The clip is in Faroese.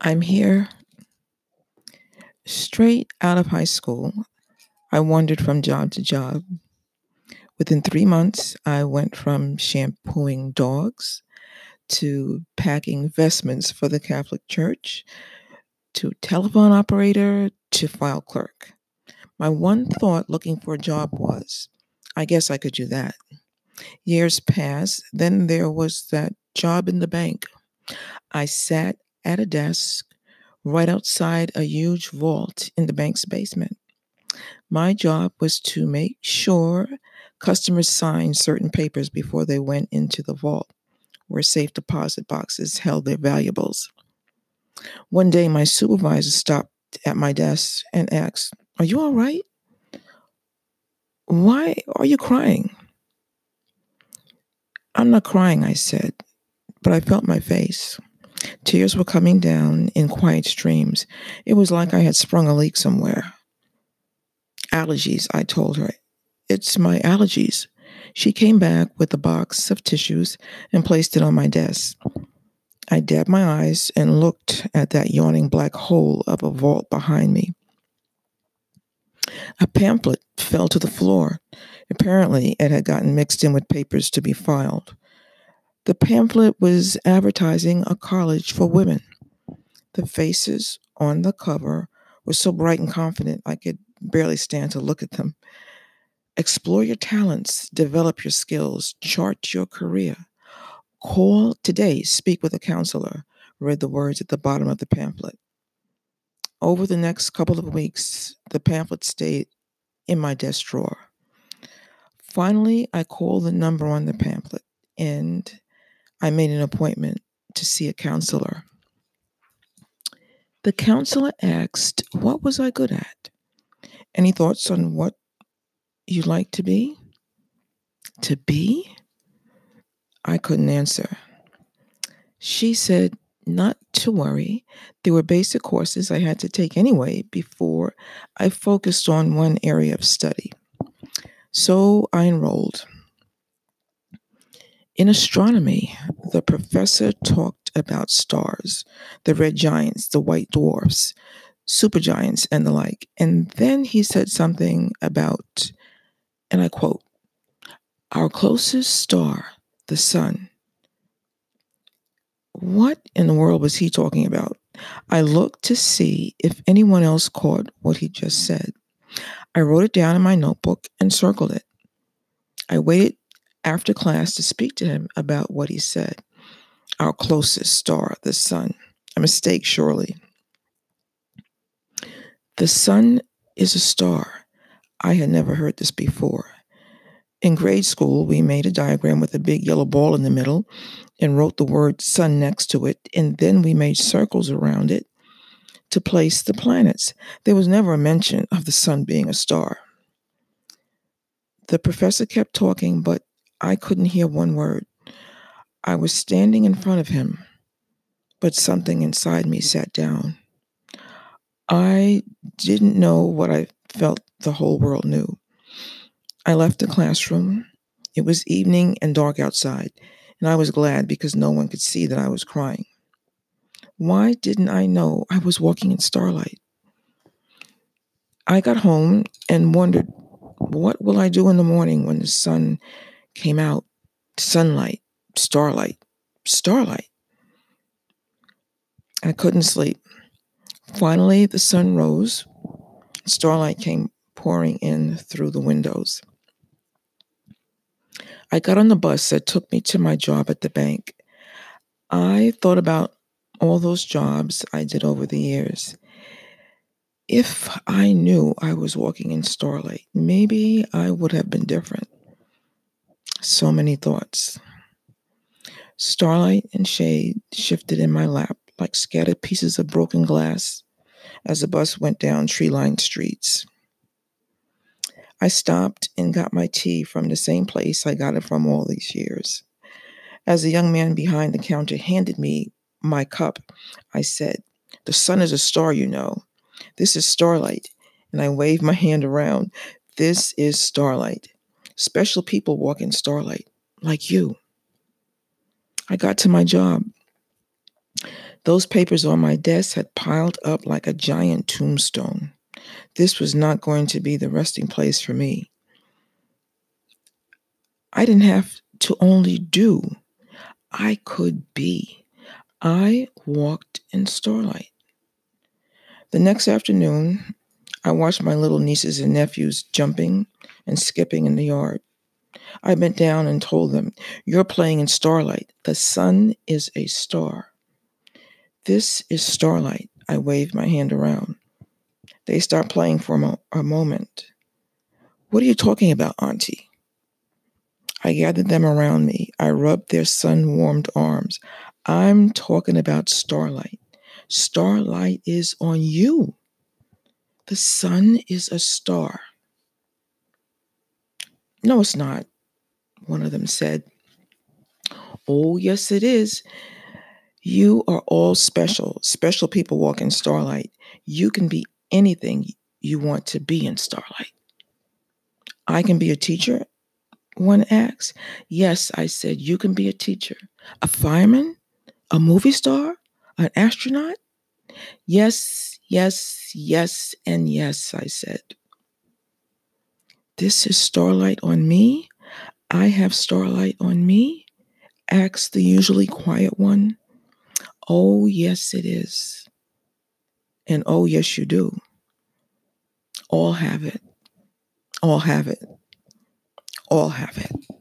I'm here. Straight out of high school, I wandered from job to job. Within 3 months, I went from shampooing dogs to packing vestments for the Catholic Church to telephone operator to file clerk. My one thought looking for a job was, I guess I could do that. Years passed, then there was that job in the bank. I sat at a desk right outside a huge vault in the bank's basement. My job was to make sure customers signed certain papers before they went into the vault where safe deposit boxes held their valuables. One day my supervisor stopped at my desk and asked, "Are you all right? Why are you crying?" "I'm not crying," I said, but I felt my face. Tears were coming down in quiet streams. It was like I had sprung a leak somewhere. Allergies, I told her. It's my allergies. She came back with a box of tissues and placed it on my desk. I dabbed my eyes and looked at that yawning black hole of a vault behind me. A pamphlet fell to the floor. Apparently, it had gotten mixed in with papers to be filed. The pamphlet was advertising a college for women. The faces on the cover were so bright and confident I could barely stand to look at them. Explore your talents, develop your skills, chart your career. Call today, speak with a counselor, read the words at the bottom of the pamphlet. Over the next couple of weeks, the pamphlet stayed in my desk drawer. Finally, I called the number on the pamphlet and I made an appointment to see a counselor. The counselor asked, What was I good at? Any thoughts on what you like to be? To be? I couldn't answer. She said, Not to worry. There were basic courses I had to take anyway before I focused on one area of study. So I enrolled. In astronomy, the professor talked about stars, the red giants, the white dwarfs, supergiants, and the like. And then he said something about, and I quote, our closest star, the sun. What in the world was he talking about? I looked to see if anyone else caught what he just said. I wrote it down in my notebook and circled it. I waited after class to speak to him about what he said. Our closest star, the sun. A mistake, surely. The sun is a star. I had never heard this before. In grade school, we made a diagram with a big yellow ball in the middle and wrote the word sun next to it, and then we made circles around it to place the planets. There was never a mention of the sun being a star. The professor kept talking, but I couldn't hear one word. I was standing in front of him, but something inside me sat down. I didn't know what I felt the whole world knew. I left the classroom. It was evening and dark outside, and I was glad because no one could see that I was crying. Why didn't I know I was walking in starlight? I got home and wondered, what will I do in the morning when the sun came out sunlight, starlight, starlight. I couldn't sleep. Finally, the sun rose. Starlight came pouring in through the windows. I got on the bus that took me to my job at the bank. I thought about all those jobs I did over the years. If I knew I was walking in starlight, maybe I would have been different. So many thoughts. Starlight and shade shifted in my lap like scattered pieces of broken glass as the bus went down tree-lined streets. I stopped and got my tea from the same place I got it from all these years. As the young man behind the counter handed me my cup, I said, "The sun is a star, you know. This is starlight." And I waved my hand around. "This is starlight." Special people walk in starlight, like you. I got to my job. Those papers on my desk had piled up like a giant tombstone. This was not going to be the resting place for me. I didn't have to only do. I could be. I walked in starlight. The next afternoon, I watched my little nieces and nephews jumping and skipping in the yard. I bent down and told them, You're playing in starlight. The sun is a star. This is starlight. I waved my hand around. They start playing for a, mo a moment. What are you talking about, Auntie? I gathered them around me. I rubbed their sun-warmed arms. I'm talking about starlight. Starlight is on you the sun is a star. No, it's not, one of them said. Oh, yes, it is. You are all special, special people walk in starlight. You can be anything you want to be in starlight. I can be a teacher, one asked. Yes, I said, you can be a teacher, a fireman, a movie star, an astronaut, Yes, yes, yes, and yes, I said. This is starlight on me. I have starlight on me. Asked the usually quiet one. Oh, yes, it is. And oh, yes, you do. All have it. All have it. All have it.